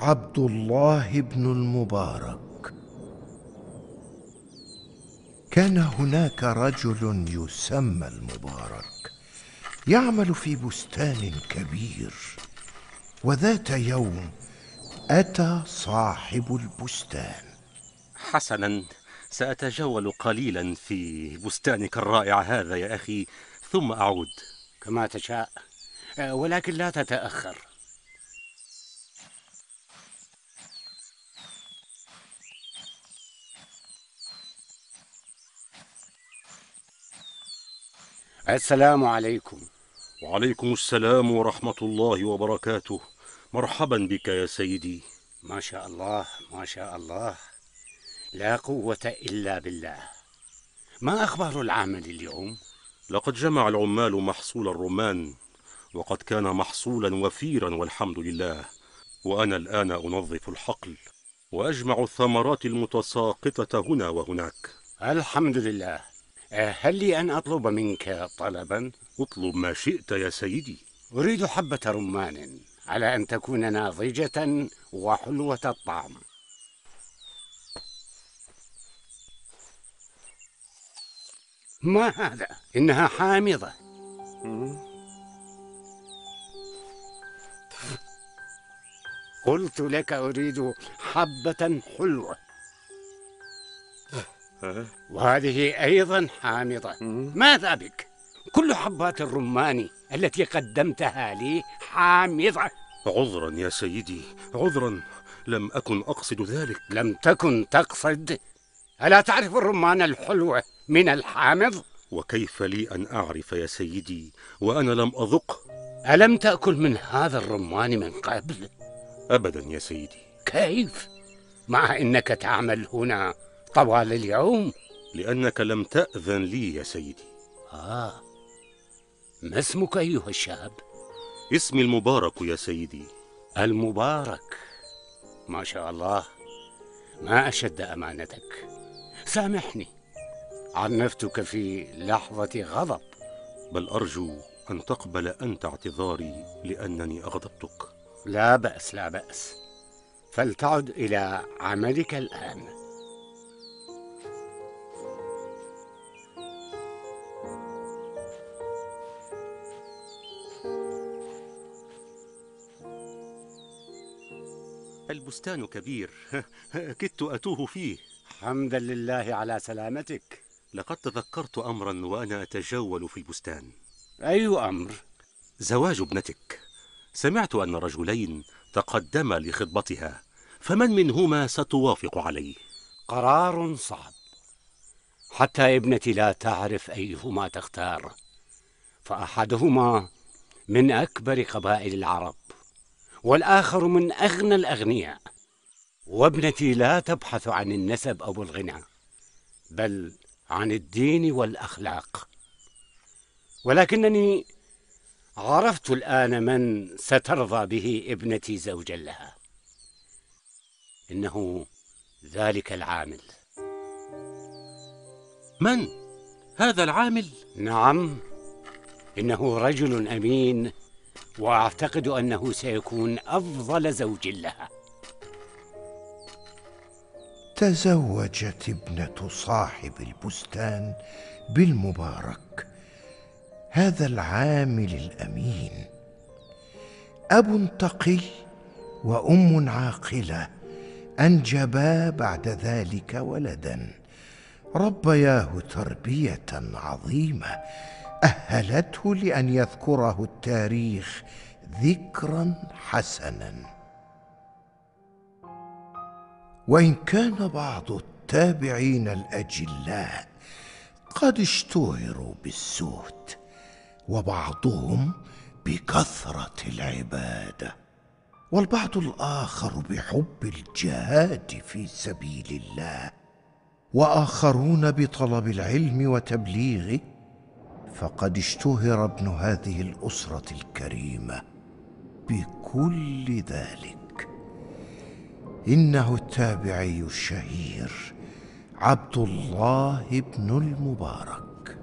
عبد الله بن المبارك. كان هناك رجل يسمى المبارك يعمل في بستان كبير وذات يوم أتى صاحب البستان. حسنا سأتجول قليلا في بستانك الرائع هذا يا أخي ثم أعود كما تشاء ولكن لا تتأخر. السلام عليكم. وعليكم السلام ورحمة الله وبركاته. مرحبا بك يا سيدي. ما شاء الله ما شاء الله. لا قوة إلا بالله. ما أخبار العمل اليوم؟ لقد جمع العمال محصول الرمان وقد كان محصولا وفيرا والحمد لله. وأنا الآن أنظف الحقل وأجمع الثمرات المتساقطة هنا وهناك. الحمد لله. هل لي أن أطلب منك طلبا؟ اطلب ما شئت يا سيدي. أريد حبة رمان على أن تكون ناضجة وحلوة الطعم. ما هذا؟ إنها حامضة. قلت لك أريد حبة حلوة. وهذه أيضا حامضة. ماذا بك؟ كل حبات الرمان التي قدمتها لي حامضة. عذرا يا سيدي عذرا. لم أكن أقصد ذلك. لم تكن تقصد. ألا تعرف الرمان الحلو من الحامض؟ وكيف لي أن أعرف يا سيدي؟ وأنا لم أذق. ألم تأكل من هذا الرمان من قبل؟ أبدا يا سيدي. كيف؟ مع أنك تعمل هنا. طوال اليوم لأنك لم تأذن لي يا سيدي. آه. ما اسمك أيها الشاب؟ اسمي المبارك يا سيدي. المبارك. ما شاء الله. ما أشد أمانتك. سامحني. عنفتك في لحظة غضب. بل أرجو أن تقبل أنت اعتذاري لأنني أغضبتك. لا بأس لا بأس. فلتعد إلى عملك الآن. البستان كبير. كدت أتوه فيه. حمدا لله على سلامتك. لقد تذكرت أمرا وأنا أتجول في البستان. أي أمر؟ زواج ابنتك. سمعت أن رجلين تقدما لخطبتها. فمن منهما ستوافق عليه؟ قرار صعب. حتى ابنتي لا تعرف أيهما تختار. فأحدهما من أكبر قبائل العرب. والآخر من أغنى الأغنياء وابنتي لا تبحث عن النسب أو الغنى بل عن الدين والأخلاق ولكنني عرفت الآن من سترضى به ابنتي زوجا لها إنه ذلك العامل من؟ هذا العامل؟ نعم إنه رجل أمين وأعتقد أنه سيكون أفضل زوج لها. تزوجت ابنة صاحب البستان بالمبارك هذا العامل الأمين. أب تقي وأم عاقلة أنجبا بعد ذلك ولدا. ربياه تربية عظيمة أهلته لأن يذكره التاريخ ذكرا حسنا. وإن كان بعض التابعين الأجلاء قد اشتهروا بالزهد وبعضهم بكثرة العبادة والبعض الآخر بحب الجهاد في سبيل الله وآخرون بطلب العلم وتبليغه فقد اشتهر ابن هذه الأسرة الكريمة بكل ذلك. إنه التابعي الشهير عبد الله بن المبارك.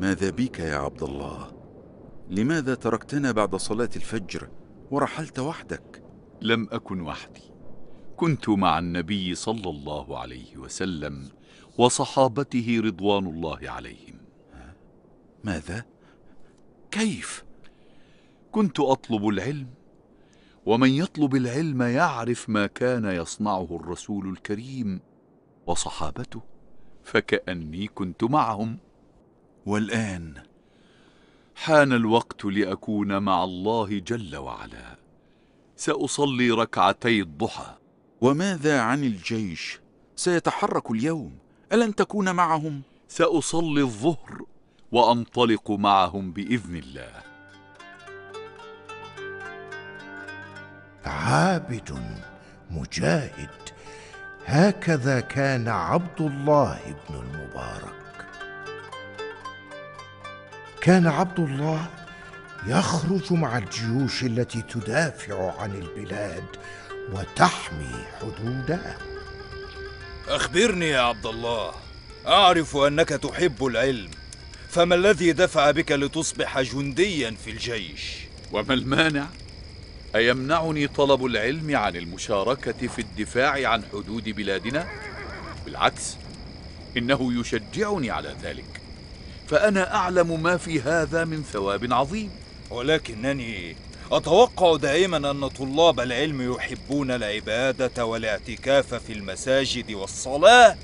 ماذا بك يا عبد الله؟ لماذا تركتنا بعد صلاة الفجر ورحلت وحدك؟ لم أكن وحدي. كنت مع النبي صلى الله عليه وسلم وصحابته رضوان الله عليهم. ماذا؟ كيف؟ كنت أطلب العلم ومن يطلب العلم يعرف ما كان يصنعه الرسول الكريم وصحابته فكأني كنت معهم. والآن حان الوقت لأكون مع الله جل وعلا. سأصلي ركعتي الضحى. وماذا عن الجيش؟ سيتحرك اليوم ألن تكون معهم؟ سأصلي الظهر. وأنطلق معهم بإذن الله. عابد مجاهد. هكذا كان عبد الله بن المبارك. كان عبد الله يخرج مع الجيوش التي تدافع عن البلاد وتحمي حدودها أخبرني يا عبد الله أعرف أنك تحب العلم. فما الذي دفع بك لتصبح جنديا في الجيش؟ وما المانع؟ أيمنعني طلب العلم عن المشاركة في الدفاع عن حدود بلادنا؟ بالعكس إنه يشجعني على ذلك. فأنا أعلم ما في هذا من ثواب عظيم. ولكنني أتوقع دائما أن طلاب العلم يحبون العبادة والاعتكاف في المساجد والصلاة.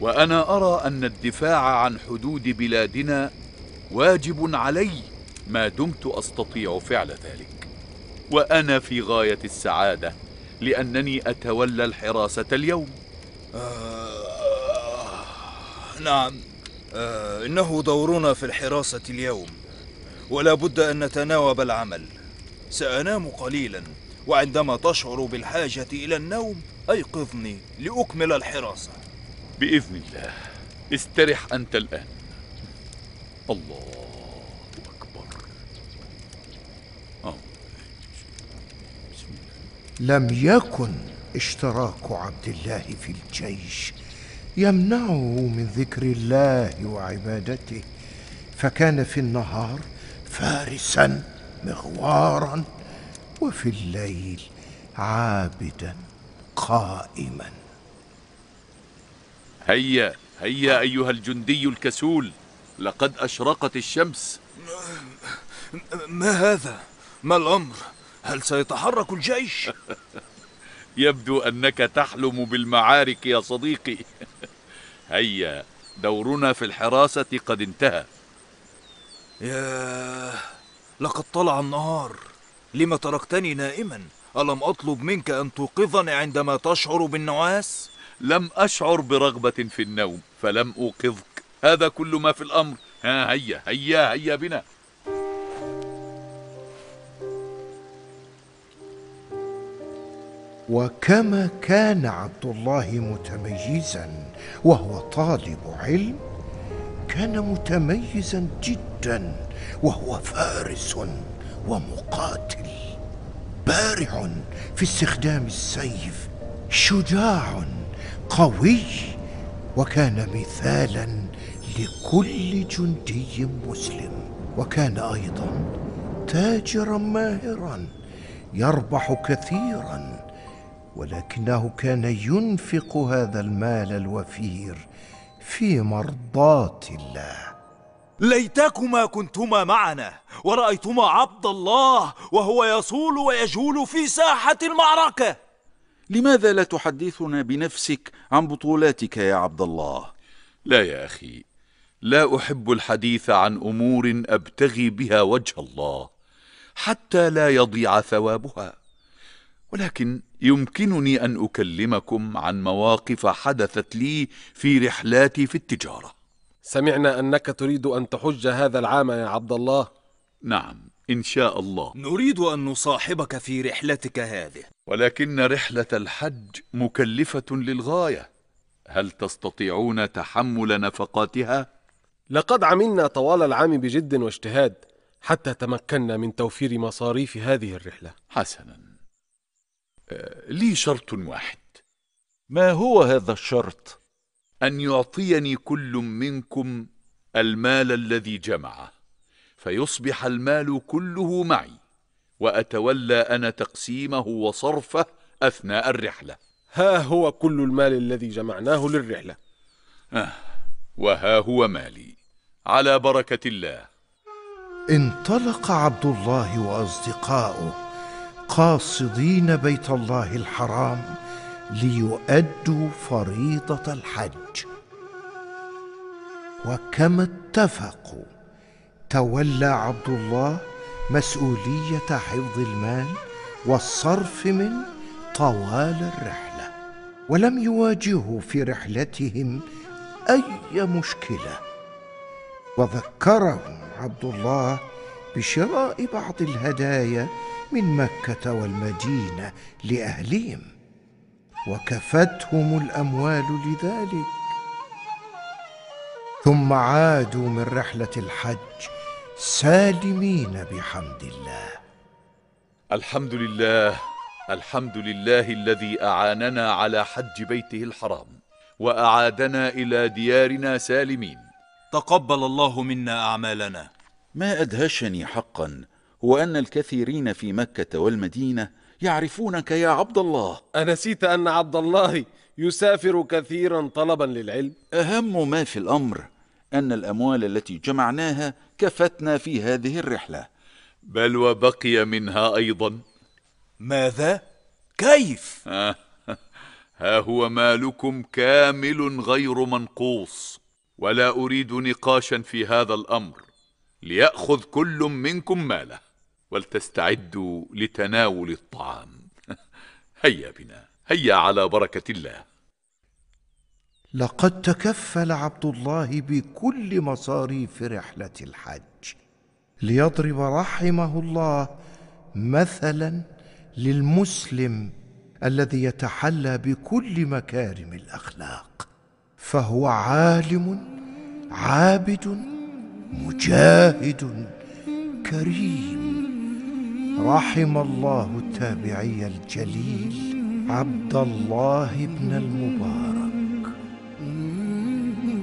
وأنا أرى أن الدفاع عن حدود بلادنا واجب علي ما دمت أستطيع فعل ذلك. وأنا في غاية السعادة لأنني أتولى الحراسة اليوم. آه نعم. آه إنه دورنا في الحراسة اليوم ولا بد أن نتناوب العمل. سأنام قليلا وعندما تشعر بالحاجة إلى النوم أيقظني لأكمل الحراسة. بإذن الله. استرح أنت الآن. الله أكبر. آه. لم يكن اشتراك عبد الله في الجيش يمنعه من ذكر الله وعبادته فكان في النهار فارسا مغوارا وفي الليل عابدا قائما. هيا هيا أيها الجندي الكسول لقد أشرقت الشمس ما هذا؟ ما الأمر؟ هل سيتحرك الجيش؟ يبدو أنك تحلم بالمعارك يا صديقي هيا دورنا في الحراسة قد انتهى ياه لقد طلع النهار لم تركتني نائما ألم أطلب منك أن توقظني عندما تشعر بالنعاس؟ لم أشعر برغبة في النوم فلم أوقظك. هذا كل ما في الأمر. ها هيا هيا هيا بنا. وكما كان عبد الله متميزا وهو طالب علم كان متميزا جدا وهو فارس ومقاتل بارع في استخدام السيف شجاع. قوي وكان مثالا لكل جندي مسلم. وكان أيضا تاجرا ماهرا يربح كثيرا ولكنه كان ينفق هذا المال الوفير في مرضاه الله. ليتكما كنتما معنا ورأيتما عبد الله وهو يصول ويجول في ساحة المعركة. لماذا لا تحدثنا بنفسك عن بطولاتك يا عبد الله؟ لا يا أخي لا أحب الحديث عن أمور أبتغي بها وجه الله حتى لا يضيع ثوابها. ولكن يمكنني أن أكلمكم عن مواقف حدثت لي في رحلاتي في التجارة. سمعنا أنك تريد أن تحج هذا العام يا عبد الله. نعم إن شاء الله. نريد أن نصاحبك في رحلتك هذه. ولكن رحلة الحج مكلفة للغاية. هل تستطيعون تحمل نفقاتها؟ لقد عملنا طوال العام بجد واجتهاد حتى تمكنا من توفير مصاريف هذه الرحلة. حسنا. آه، لي شرط واحد. ما هو هذا الشرط؟ أن يعطيني كل منكم المال الذي جمعه فيصبح المال كله معي. وأتولى أنا تقسيمه وصرفه أثناء الرحلة. ها هو كل المال الذي جمعناه للرحلة. وها هو مالي. على بركة الله. انطلق عبد الله وأصدقاؤه قاصدين بيت الله الحرام ليؤدوا فريضة الحج. وكما اتفقوا تولى عبد الله مسؤولية حفظ المال والصرف منه طوال الرحلة ولم يواجهوا في رحلتهم أي مشكلة. وذكرهم عبد الله بشراء بعض الهدايا من مكة والمدينة لأهلهم وكفتهم الأموال لذلك. ثم عادوا من رحلة الحج سالمين بحمد الله. الحمد لله الحمد لله الذي أعاننا على حج بيته الحرام وأعادنا إلى ديارنا سالمين. تقبل الله منا أعمالنا. ما أدهشني حقا هو أن الكثيرين في مكة والمدينة يعرفونك يا عبد الله. أنسيت أن عبد الله يسافر كثيرا طلبا للعلم. أهم ما في الأمر أن الأموال التي جمعناها كفتنا في هذه الرحلة. بل وبقي منها أيضا. ماذا؟ كيف؟ ها هو مالكم كامل غير منقوص ولا أريد نقاشا في هذا الأمر. ليأخذ كل منكم ماله ولتستعدوا لتناول الطعام. هيا بنا هيا على بركة الله. لقد تكفل عبد الله بكل مصاريف رحلة الحج ليضرب رحمه الله مثلا للمسلم الذي يتحلى بكل مكارم الأخلاق فهو عالم عابد مجاهد كريم. رحم الله التابعي الجليل عبد الله بن المبارك.